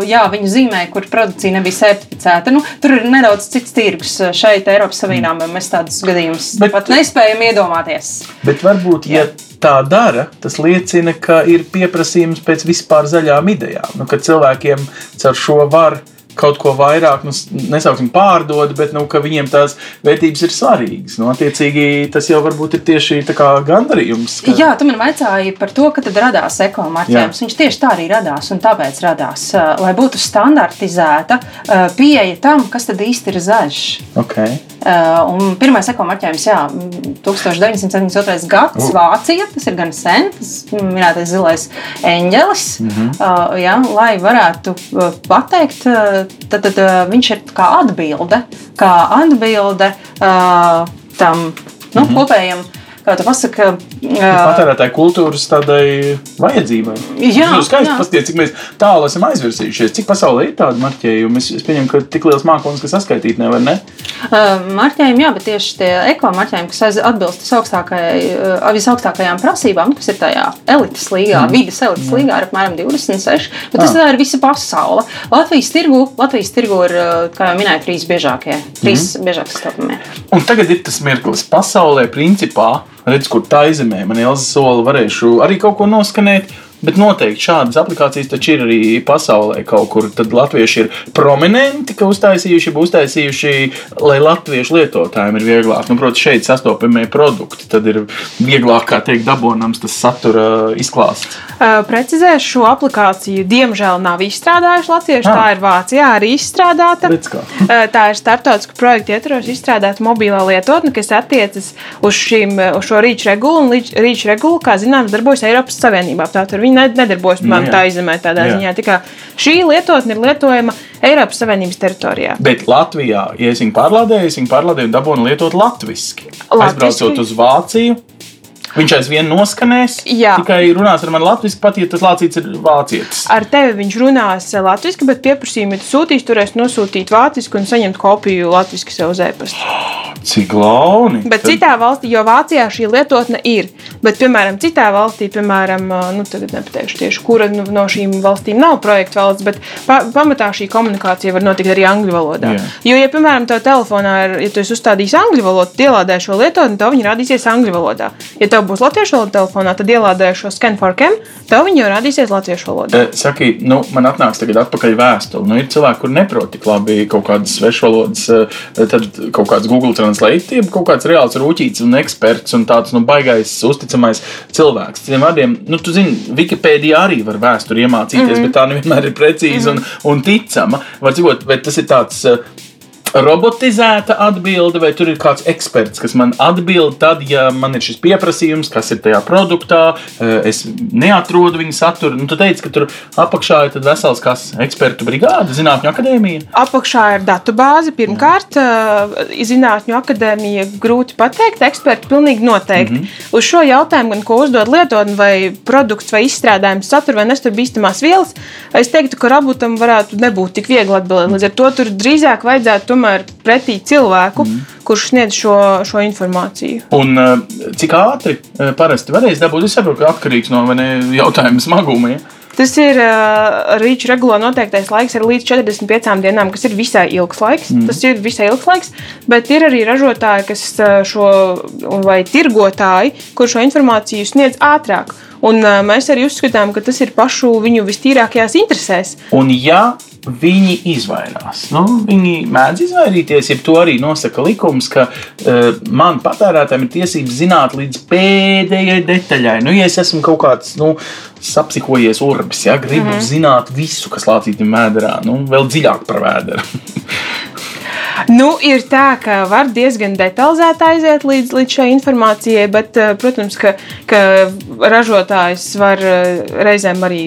Jā, viņu zīmē, kur produkcija nebija certificēta. Nu, tur ir nedaudz cits tirgus eh, šeit, Eiropas Savienībā. Mēs tādus gadījumus pat nespējam iedomāties. Bet varbūt, ja tā dara, tas liecina, ka ir pieprasījums pēc vispār zaļām idejām. Nu, ka cilvēkiem caur šo var kaut ko vairāk, nu, nesauksim pārdod, bet nu, viņiem tās vērtības ir svarīgas. Nu, attiecīgi, tas jau varbūt ir tieši gandarījums. Ka... Jā, tu man vaicāji par to, ka tad radās ekomarķējums. Viņš tieši tā arī radās, un tāpēc radās, lai būtu standartizēta pieeja tam, kas tad īsti ir zaļš. Okay. Un pirmais ekomarķējums, jā, 1972. gads, Vācija, tas ir gan sen, tas minētais zilais eņģelis, mm -hmm. jā, lai varētu pateikt tad, tad viņš ir kā atbilde, kā atbilde uh, tam nu, -hmm. kopējam kā tu pasaki, patērētāju kultūras tādai vajadzībai. Jā, Tas ir skaisti jā. paskatīties, cik mēs tālu esam aizvirsījušies. Cik pasaulē ir tādi marķējumi? Es, es pieņemu, ka tik liels mākslinieks, ka saskaitīt nevar, ne? Marķējumi, jā, bet tieši tie ekomarķējumi, kas atbilst visaugstākajai, visaugstākajām prasībām, kas ir tajā elites līgā, mm. vidas elites līgā, ir apmēram 26. Bet tas Ah. ir visa pasaule. Latvijas tirgu, Latvijas tirgu ir, kā jau minēju, trīs biežākie, trīs mm. biežāk sastopamie. Un tagad ir tas mirklis. Pasaulē, principā, redz, kur tā izemē, man Elza sola varēšu arī kaut ko noskanēt. Internet. Bet noteikti šādas aplikācijas taču ir arī pasaulē kaut kur. Tad latvieši ir prominenti, ka uztaisījuši, uztaisījuši, lai latviešu lietotājiem ir vieglāk. Nu, protams, šeit sastopamie produkti. Tad ir vieglāk, kā teikt, dabonams tas satura izklāsts. Uh, Precizēšu šo aplikāciju. Diemžēl nav izstrādājuši latvieši. Ah. Tā ir Vācijā arī izstrādāta. Uh, Tā ir starptautiska projekta ietvaros izstrādāta mobilā lietotne, kas attiecas uz, šīm, uz šo rīču regulu. Rīču regula, kā zināms, darbojas Eiropas Savienībā. Tātad viņi nedarbojas Nu, man jā. tā izemē tādā Jā. ziņā. Tā kā šī lietotne ir lietojama Eiropas Savienības teritorijā. Bet Latvijā, ja es viņu pārlādēju, es viņu pārlādēju un dabūju lietot latviešu. Latviski? Aizbraucot uz Vāciju. Viņš aizvien noskanēs. Jā. Tikai runās ar mani latviešu, pat ja tas lācīts ir vācietis. Ar tevi viņš runās latviešu, bet pieprasījumu, sūtīsi, turēs nosūtīt vāciski un saņemt kopiju latviešu sev uz e-pasta. Cik launi. Bet citā valstī, jo Vācijā šī lietotne ir, bet, piemēram, citā valstī, piemēram, nu, tagad nepateikšu tieši, kura nu, no šīm valstīm nav projekta valsts, bet pa, pamatā šī komunikācija var notikt arī angļu valodā. Jā. Jo, ja, piemēram, tev telefonā ir, ja tu esi uzstādījis angļu valodu, tad ielādē šo lietotni, tev viņa rādīsies angļu valodā. Ja tev būs latviešu valoda telefonā, tad ielādē šo scan for cam, tev viņa jau rādīsies latviešu valodā. Eh, Saki, nu, man atnāks tagad atpakaļ vēstule. Nu, ir cilvēki, kur neprot tik labi kaut kādas svešvalodas, eh, tad kaut kāds Google Translate, jeb kaut kāds reāls rūtīts un eksperts un tāds nu, baigais, uzticamais cilvēks. Citiem vārdiem, nu, tu zini, Wikipēdijā arī var vēsturi iemācīties, mm -hmm. bet tā nevienmēr ir precīza mm -hmm. un, un ticama. Var dzīvot, bet tas ir tāds. Robotizēta atbilde, vai tur ir kāds eksperts, kas man atbild, tad, ja man ir šis pieprasījums, kas ir tajā produktā, eh, es neatrodu viņa saturu. Nu, tu teici, ka tur apakšā ir vesels kas ekspertu brigāde, zinātņu akadēmija. Apakšā ir datu bāze. Pirmkārt, uh, Zinātņu akadēmija grūti pateikt, eksperti pilnīgi noteikti. Mm -hmm. Uz šo jautājumu, gan ko uzdod lietotne, vai produkts, vai izstrādājums satur vai nestur bīstamās vielas, es teiktu, ka robotam varētu nebūt tik viegli atbildēt. Līdz ar to tur drīzāk vajadzētu tomēr pretī cilvēku, mm kurš sniedz šo, šo informāciju. Un eh, cik ātri eh, parasti varēs dabūt, es saprotu, ka atkarīgs no ne, jautājuma smaguma. Ja? Tas ir uh, rīču regulā noteiktais laiks, ir līdz 45 dienām, kas ir visai ilgs laiks. Mm. Tas ir visai ilgs laiks, bet ir arī ražotāji, kas šo vai tirgotāji, kur šo informāciju sniedz ātrāk. Un uh, mēs arī uzskatām, ka tas ir pašu viņu vistīrākajās interesēs. Un ja viņi izvairās, nu, viņi mēdz izvairīties, ja to arī nosaka likums, ka uh, man patērētājiem ir tiesības zināt līdz pēdējai detaļai. Nu, ja es esmu kaut kāds nu, sapsikojies urbis, ja gribu mm -hmm. zināt visu, kas lācītam vēderā, nu, vēl dziļāk par vēderu. <laughs> Nu, ir tā, ka var diezgan detalizēti aiziet līdz, līdz šai informācijai, bet, eh, protams, ka, ka ražotājs var eh, reizēm arī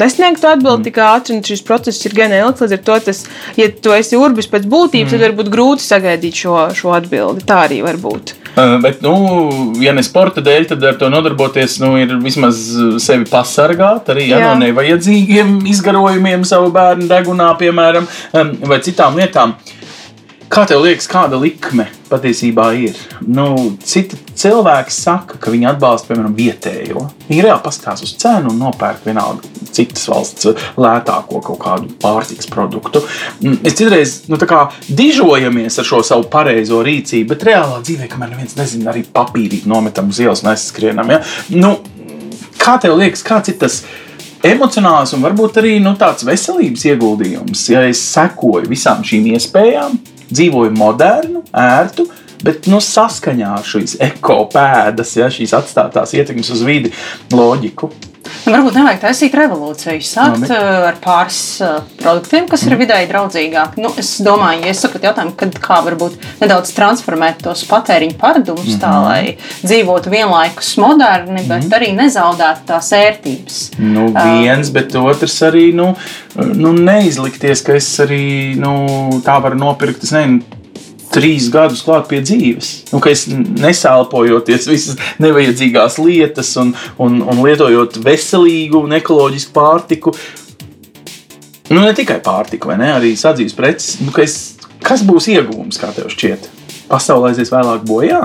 nesniegt atbildi tik ātri, un šis process ir gan ilgs. Līdz ar to, tas, ja tu esi urbis pēc būtības, mm. tad varbūt grūti sagaidīt šo, šo atbildi. Tā arī var būt. Uh, Bet, nu, ja ne sporta dēļ, tad ar to nodarboties, nu, ir vismaz sevi pasargāt arī ja, no nevajadzīgiem izgarojumiem savu bērnu degunā, piemēram, vai citām lietām. Kā tev liekas, kāda likme patiesībā ir? Nu, citi cilvēki saka, ka viņi atbalsta, piemēram, vietējo. Viņi reāli paskatās uz cenu un nopērk vienalga citas valsts lētāko kaut kādu pārtikas produktu. Mm, Mēs citreiz nu, dižojamies ar šo savu pareizo rīcību, bet reālā dzīvē, kamēr neviens nezina, arī papīrīt nometam uz ielas un aizskrienam. Ja? Nu, kā tev liekas, kāds ir tas? Emocionāls un varbūt arī nu, tāds veselības ieguldījums, ja es sekoju visām šīm iespējām, dzīvoju modernu, ērtu, bet nu, saskaņā ar šīs ekopēdas, ja, šīs atstātās ietekmes uz vidi loģiku. Nu, varbūt nevajag taisīt revolūciju. Sākt Labi. uh, ar pāris uh, produktiem, kas ir vidēji draudzīgāki. Nu, es domāju, ja es sapratu jautājumu, kad kā varbūt nedaudz transformēt tos patēriņu paradumus tā, lai dzīvotu vienlaikus moderni, bet arī nezaudētu tās ērtības. Nu, viens, bet otrs arī nu, nu, neizlikties, ka es arī nu, tā varu nopirkt. Es nezinu, trīs gadus klāt pie dzīves. Nu, es nesālpojoties visas nevajadzīgās lietas un, un, un lietojot veselīgu un ekoloģisku pārtiku. Nu, ne tikai pārtiku, vai ne, arī sadzīves preces. Nu, es, kas būs iegūms, kā tev šķiet? Pasaulē aizies vēlāk bojā?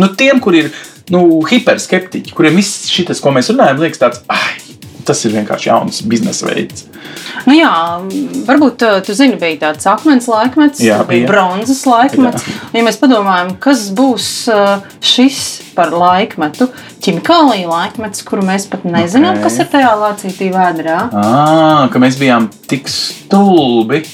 Nu, tiem, kur ir nu, hiperskeptiķi, kuriem viss šis, ko mēs runājam, liekas tāds, ah, tas ir vienkārši jauns biznesa veids. Nu jā, varbūt uh, tu zini, bija tāds akmens laikmets, jā, bija bronzas laikmets. Jā. Ja mēs padomājam, kas būs uh, šis par laikmetu, ķimikālija laikmets, kuru mēs pat nezinām, okay. kas ir tajā lācītī vēdrā. À, ka mēs bijām tik stulbi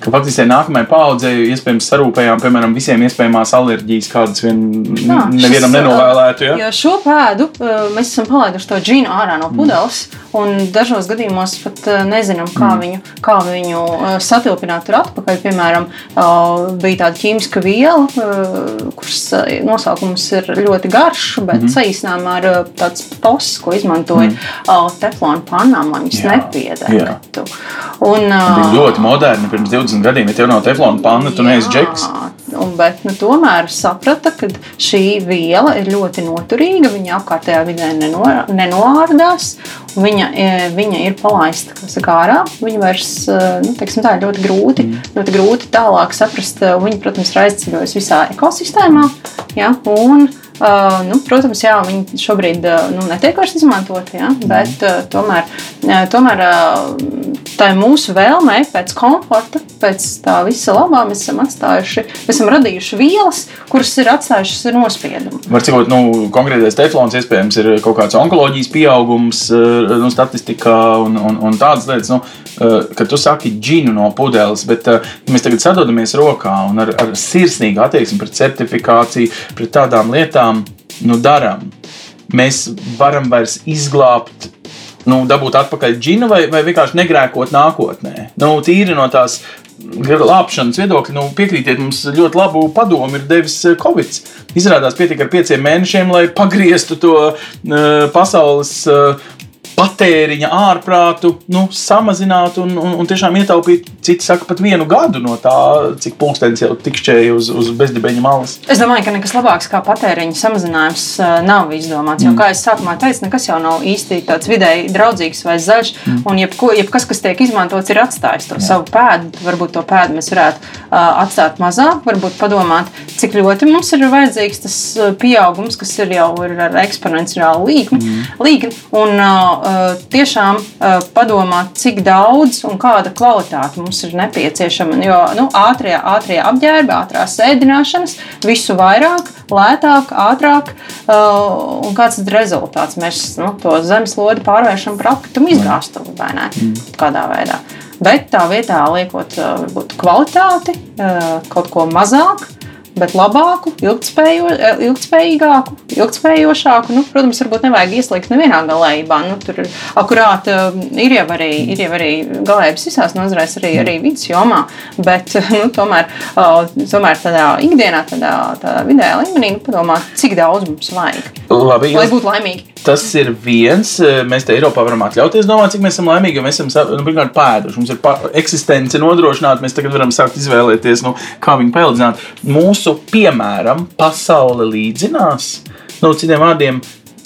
ka faktiski nākamajai paudzei iespējams sarūpējām, piemēram, visiem iespējamās alerģijas, kādas vien Jā, nevienam šis, nenovēlētu. Ja? Jo šo pēdu mēs esam palaiduši to džinu ārā no pudeles, mm. un dažos gadījumos pat nezinām, kā mm. viņu, kā viņu satilpināt tur atpakaļ. Piemēram, bija tāda ķīmiska viela, kuras nosaukums ir ļoti garš, bet mm. saīsinājumā ir tāds posts, ko izmantoja mm. teflona pannām, lai viņas nepiedegtu. Un, bija ļoti moderni pirms 20 20 gadiem, ja tev nav teflona panna, tu neesi džeks. Un, bet nu, tomēr saprata, ka šī viela ir ļoti noturīga. Viņa apkārtējā vidē neno, nenoārdās. Viņa, e, viņa ir palaista saka, ārā. Viņa vairs e, nu, teiksim, tā, ļoti, grūti, mm. ļoti grūti tālāk saprast. Viņa, protams, ir aizceļojusi visā ekosistēmā. Ja, un, Uh, nu, protams, jā, viņi šobrīd uh, nu, netiek vairs izmantoti, ja, bet uh, tomēr, uh, tomēr uh, tā ir mūsu vēlme pēc komforta, pēc tā visa labā. Mēs esam atstājuši, mēs esam radījuši vielas, kuras ir atstājušas nospiedumu. Var cikot, nu, konkrētais teflons iespējams ir kaut kāds onkoloģijas pieaugums, nu, statistikā un, un, un tādas lietas. Nu, kad tu saki džinu no pudeles, bet ja mēs tagad sadodamies rokā un ar, ar sirsnīgu attieksmi pret certifikāciju, pret tādām lietām tiešām nu, darām, mēs varam vairs izglābt nu, dabūt atpakaļ džinu vai, vai vienkārši negrēkot nākotnē. Nu, tīri no tās glābšanas viedokļa, nu, piekrītiet, mums ļoti labu padomu ir devis eh, Covid. Izrādās, pietika ar pieciem mēnešiem, lai pagrieztu to uh, pasaules uh, patēriņa ārprātu nu, samazināt un, un, un tiešām ietaupīt, citi saka, pat vienu gadu no tā, cik pulkstenis jau tikšķēja uz, uz bezdibeņa malas. Es domāju, ka nekas labāks kā patēriņa samazinājums nav izdomāts. Jo, mm. kā es sākumā teicu, nekas jau nav īsti tāds vidēji draudzīgs vai zaļš, mm. un jebko, jebkas, kas tiek izmantots, ir atstājis to Jā. savu pēdu. Varbūt to pēdu mēs varētu uh, atstāt mazāk, varbūt padomāt, cik ļoti mums ir vajadzīgs tas pieaugums, kas ir jau ir ar eksponenciālu līkni. Mm. līkni un, uh, tiešām eh, padomāt, cik daudz un kāda kvalitāte mums ir nepieciešama. Jo nu, ātrie, ātrie apģērbi, ātrās sēdināšanas, visu vairāk, lētāk, ātrāk. Eh, un kāds ir rezultāts? Mēs nu, to zemeslodi pārvēršam par atkritumu izgāstuvi vai ne? Mm. Kādā veidā. Bet tā vietā liekot varbūt kvalitāti, kaut ko mazāk bet labāku, ilgspējo, eh, ilgspējīgāku, ilgspējošāku. Nu, protams, varbūt nevajag ieslīgt nevienā galējībā. Nu, tur akurāt eh, ir jau arī, ir jau arī galējības visās nozarēs, arī, arī vidas jomā, bet nu, tomēr, tomēr tādā ikdienā, tādā, tādā vidējā līmenī, nu, padomāt, cik daudz mums vajag. Labi, lai būtu laimīgi. Tas ir viens. Mēs te Eiropā varam atļauties domāt, cik mēs esam laimīgi, jo mēs esam nu, pirmkārt pēduši. Mums ir eksistence nodrošināta. Mēs tagad varam sākt izvēlēties, nu, kā viņu paildzināt. Mūsu, piemēram, pasaule līdzinās. Nu, citiem vārdiem,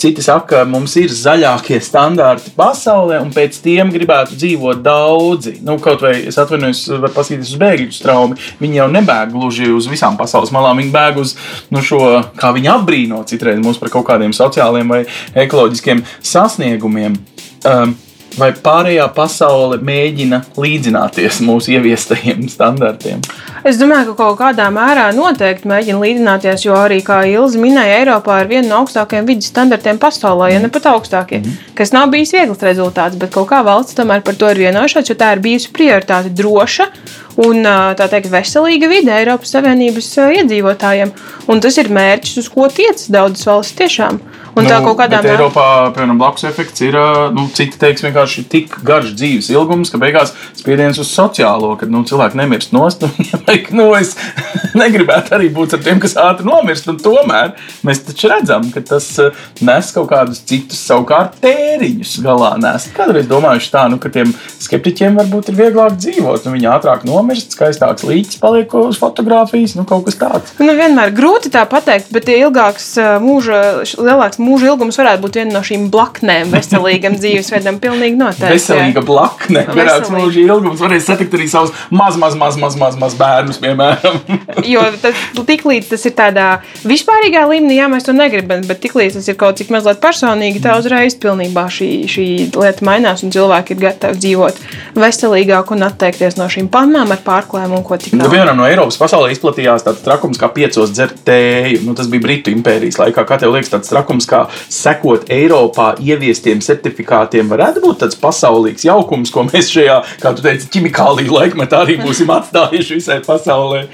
Citi saka, ka mums ir zaļākie standarti pasaulē, un pēc tiem gribētu dzīvot daudzi. Nu, kaut vai es atvainojos, var paskatīties uz bēgļu straumi. Viņi jau nebēg gluži uz visām pasaules malām. Viņi bēg uz nu, šo, kā viņi apbrīno citreiz mūs par kaut kādiem sociāliem vai ekoloģiskiem sasniegumiem. Um, vai pārējā pasaule mēģina līdzināties mūsu ieviestajiem standartiem? Es domāju, ka kaut kādā mērā noteikti mēģina līdzināties, jo arī, kā Ilza minēja, Eiropā ir viena no augstākajiem vidas standartiem pasaulē, ja ne pat augstākie, mm -hmm. kas nav bijis viegls rezultāts, bet kaut kā valsts tomēr par to ir vienojušās, jo tā ir bijusi prioritāte droša un tā teikt, veselīga vide Eiropas Savienības iedzīvotājiem. Un tas ir mērķis, uz ko tiecas daudzas valstis tiešām. Un nu, tā kaut kādā veidā. Eiropā, piemēram, blakus efekts ir, nu, citi teiks, vienkārši tik garš dzīves ilgums, ka beigās spiediens uz sociālo, kad nu, cilvēki nemirst nost. <laughs> Nu, vajag, nu, es <laughs> negribētu arī būt ar tiem, kas ātri nomirst. Tomēr mēs taču redzam, ka tas eh, nes kaut kādus citus savukārt tēriņus galā. Nes. Kādreiz domājuši tā, nu, ka tiem skeptiķiem varbūt ir vieglāk dzīvot. Nu, viņi ātrāk nomirst, skaistāks līķis paliek uz fotografijas, nu, kaut kas tāds. Nu, vienmēr grūti tā pateikt, bet ilgāks eh, mūža, lielāks mūža ilgums varētu būt viena no šīm blaknēm veselīgam <laughs> dzīvesveidam. Pilnīgi noteikti. Veselīga blakne, garāks mūža ilgums. Varēs satikt arī savus maz, maz, maz, maz, maz, maz bērnus, piemēram. <laughs> jo tas, tiklīdz tas ir tādā vispārīgā līmenī, jā, mēs to negribam, bet tiklīdz tas ir kaut cik mazliet personīgi, tā uzreiz pilnībā šī, šī lieta mainās un cilvēki ir gatavi dzīvot veselīgāk un atteikties no šīm pannām ar pārklājiem un ko tik nu. Piemēram, no Eiropas pasaulē izplatījās tāds trakums kā piecos dzert tēju. Nu, tas bija Britu impērijas laikā. Kā tev liekas, tāds trakums kā sekot Eiropā ieviestiem certifikātiem varētu būt tāds pasaulīgs jaukums, ko mēs šajā, kā tu teici, ķimikāliju laikmetā arī būsim atstājuši visai pasaulē.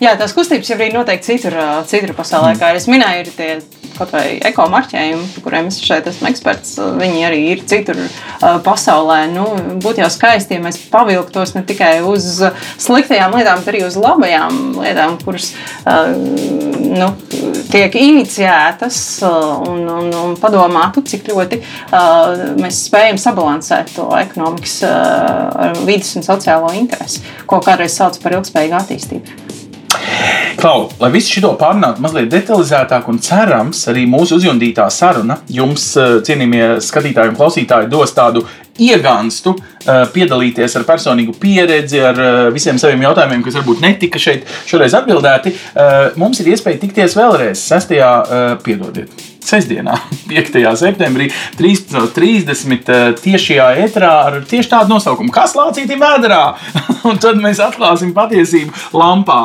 Jā, tās kustības jau ir noteikti citur, citur pasaulē. Kā es minēju, ir tie kaut vai ekomarķējumi, kuriem es šeit esmu eksperts. Viņi arī ir citur pasaulē. Nu, būtu jau skaisti, ja mēs pavilktos ne tikai uz sliktajām lietām, bet arī uz labajām lietām, kuras nu, tiek iniciētas un, un, un padomātu, cik ļoti mēs spējam sabalansēt to ekonomikas, vidas un sociālo interesi, ko kādreiz sauc par ilgspējīgu attīstību. Klau, lai visu šo pārunātu mazliet detalizētāk un cerams, arī mūsu uzjundītā saruna jums, cienījamie skatītāji un klausītāji, dos tādu iegānstu piedalīties ar personīgu pieredzi, ar visiem saviem jautājumiem, kas varbūt netika šeit šoreiz atbildēti. Mums ir iespēja tikties vēlreiz 6. piedodiet. Sestdienā, <laughs> 5. septembrī, 13.30. tiešajā etrā ar tieši tādu nosaukumu, kas lācītim vēdā. <laughs> Un tad mēs atklāsim patiesību lampā.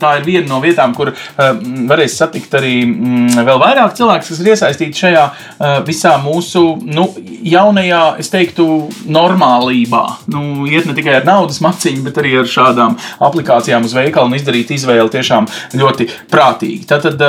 Tā ir viena no vietām, kur varēs satikt arī vēl vairāk cilvēku, kas ir iesaistīti šajā visā mūsu nu, jaunajā, es teiktu, normālībā. Nu, iet ne tikai ar naudas maciņu, bet arī ar šādām aplikācijām uz veikalu un izdarīt izvēli tiešām ļoti prātīgi. Tātad,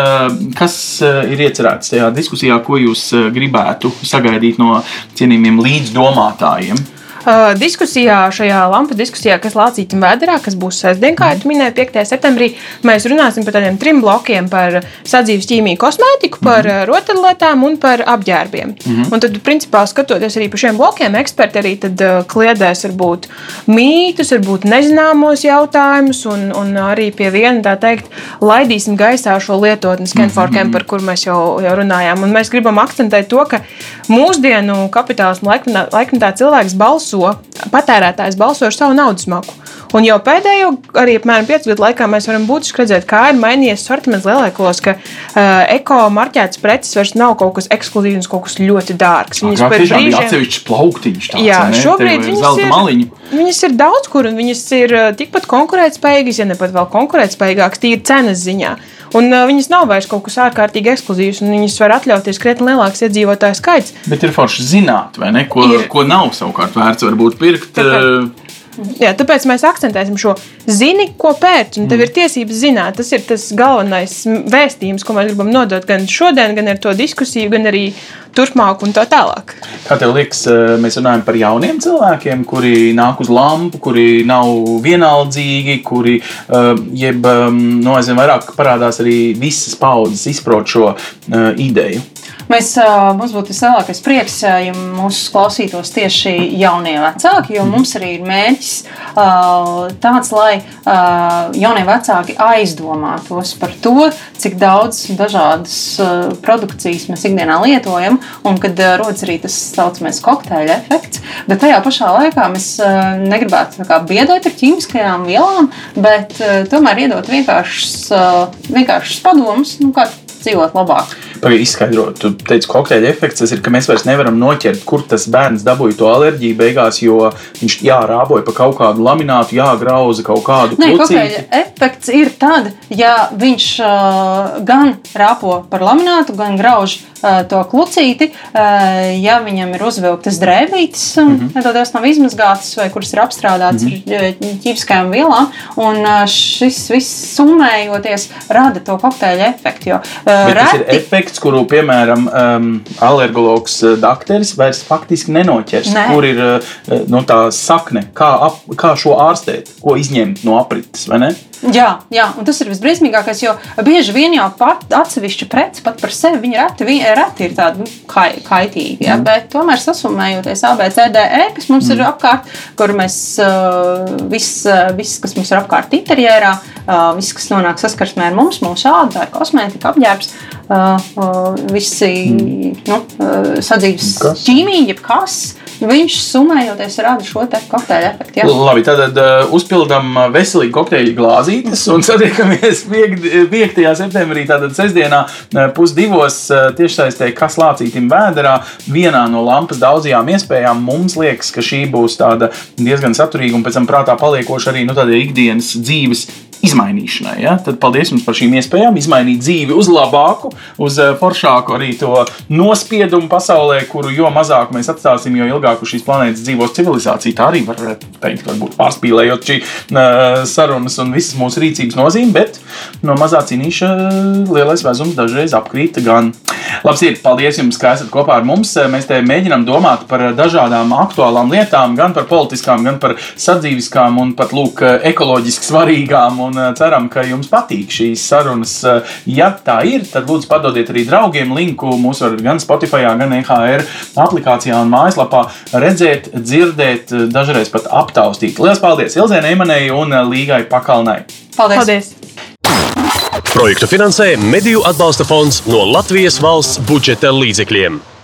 kas ir iecerēts tajā? Šajā diskusijā, ko jūs eh, gribētu sagaidīt no cienījumiem līdzdomātājiem? Uh, diskusijā, šajā lampu diskusijā, kas Lācītam vēdā, kas būs sestdien, kā jau minēju, 5. septembrī, mēs runāsim par tādiem trim blokiem - par sadzīves ķīmiju, kosmētiku, par mm -hmm. rotaļlietām un par apģērbiem. Mm -hmm. Un tad, principā, skatoties arī par šiem blokiem, eksperti arī tad, uh, kliedēs varbūt mītus, varbūt nezināmos jautājumus, un, un arī pie viena tā teikt, laidīsim gaisā šo lietotni Scan for Camp, par kur mēs jau, jau runājām. Un mēs gribam akcentēt to, ka mūsdienu kapitālismu laikmetā cilvēks balso balso, patērētājs balso ar savu naudas maku. Un jau pēdējo, arī apmēram 5 gadu laikā, mēs varam būtiski redzēt, kā ir mainījies sortiments lielākos, ka uh, eko-marķētas preces vairs nav kaut kas ekskluzīvs, kaut kas ļoti dārgs. Viņas pēc brīžiem ir atsevišķs plauktiņš. Tāds, jā, ne? šobrīd viņas ir, maliņu. viņas ir daudz kur, un viņas ir tikpat konkurētspējīgas, ja ne pat vēl konkurētspējīgākas, tīri cenas ziņā. Un uh, viņas nav vairs kaut kas ārkārtīgi ekskluzīvs, un viņas var atļauties krietni lielāks iedzīvotāju skaits. Bet ir forši zināt, ne, ko, ir. ko nav savukārt vērts varbūt pirkt. Tāpēc. Jā, tāpēc mēs akcentēsim šo zini, ko pēc, un tev ir tiesības zināt. Tas ir tas galvenais vēstījums, ko mēs gribam nodot gan šodien, gan ar to diskusiju, gan arī turpmāk un tā tālāk. Kā tev liekas, eh, mēs runājam par jauniem cilvēkiem, kuri nāk uz lampu, kuri nav vienaldzīgi, kuri eh, jeb, ehm, no aizvien vairāk parādās arī visas paudzes izprot šo uh, ideju. Mēs, mums būtu vislielākais prieks, ja mūsu klausītos tieši jaunie vecāki, jo mums arī ir mērķis tāds, lai jaunie vecāki aizdomātos par to, cik daudz dažādas produkcijas mēs ikdienā lietojam, un kad rodas arī tas saucamais kokteļa efekts. Bet tajā pašā laikā mēs negribētu biedot ar ķīmiskajām vielām, bet tomēr iedot vienkāršus, vienkāršus padomus, nu, kā dzīvot labāk. Pagaidzi, izskaidrot, tu teici, kokteļa efekts tas ir, ka mēs vairs nevaram noķert, kur tas bērns dabūja to alerģiju beigās, jo viņš jārāboja pa kaut kādu laminātu, jāgrauza kaut kādu Nē, kokteļa efekts ir tad, ja viņš uh, gan rāpo par laminātu, gan grauž uh, to klucīti, uh, ja viņam ir uzvilktas drēbītes, mm -hmm. nedodas nav izmazgātas vai kuras ir apstrādātas mm -hmm. ar ķīmiskajām vielām, un uh, šis viss summējoties rada to kokteļa efektu. Jo, uh, reti, efekts efekts, kuru, piemēram, um, alergologs uh, dakteris vairs faktiski nenoķers. Ne. Kur ir uh, nu, tā sakne, kā, ap, kā šo ārstēt, ko izņemt no aprites, vai ne? Jā, jā, un tas ir visbriesmīgākais, jo bieži vien jau pat atsevišķa prece pat par sevi reti, reti ir tāda nu, kai, kaitīga. Ja? Mm. Bet tomēr sasumējoties ABCDE, kas mums mm. ir apkārt, kur mēs viss, viss, kas mums ir apkārt interjerā, viss, kas nonāk saskarsmē ar mums, mūsu ādā, kosmētika, apģērbs, visi mm. nu, sadzīves ķīmija, jebkas viņš summējoties rada šo kokteļa efektu. Jā. Labi, tad uh, uzpildām uh, veselīgu kokteļa glāzītes un <laughs> satiekamies 5. septembrī, tātad sestdienā, uh, pusdivos tiešsaistē, kas lācītim vēderā. Vienā no lampas daudzajām iespējām mums liekas, ka šī būs tāda diezgan saturīga un pēc tam prātā paliekoša arī nu, ikdienas dzīves izmainīšanai. Ja? Tad paldies jums par šīm iespējām izmainīt dzīvi uz labāku, uz eh, foršāku arī to nospiedumu pasaulē, kuru jo mazāk mēs atstāsim, jo ilgāk uz šīs planētas dzīvos civilizācija. Tā arī var teikt, varbūt pārspīlējot šī uh, sarunas un visas mūsu rīcības nozīme, bet no mazā cīnīša lielais vezums dažreiz apkrīt gan. Labs ir, paldies jums, ka esat kopā ar mums. Mēs te mēģinām domāt par dažādām aktuālām lietām, gan par politiskām, gan par sadzīviskām un pat lūk, ekoloģiski svarīgām. Un ceram, ka jums patīk šīs sarunas. Ja tā ir, tad lūdzu padodiet arī draugiem linku. Mūs var gan Spotify, gan EHR aplikācijā un mājaslapā redzēt, dzirdēt, dažreiz pat aptaustīt. Lielas paldies Ilzēnai Emanai un Līgai Pakalnai! Paldies! paldies. Projektu finansē Mediju atbalsta fonds no Latvijas valsts budžeta līdzekļiem.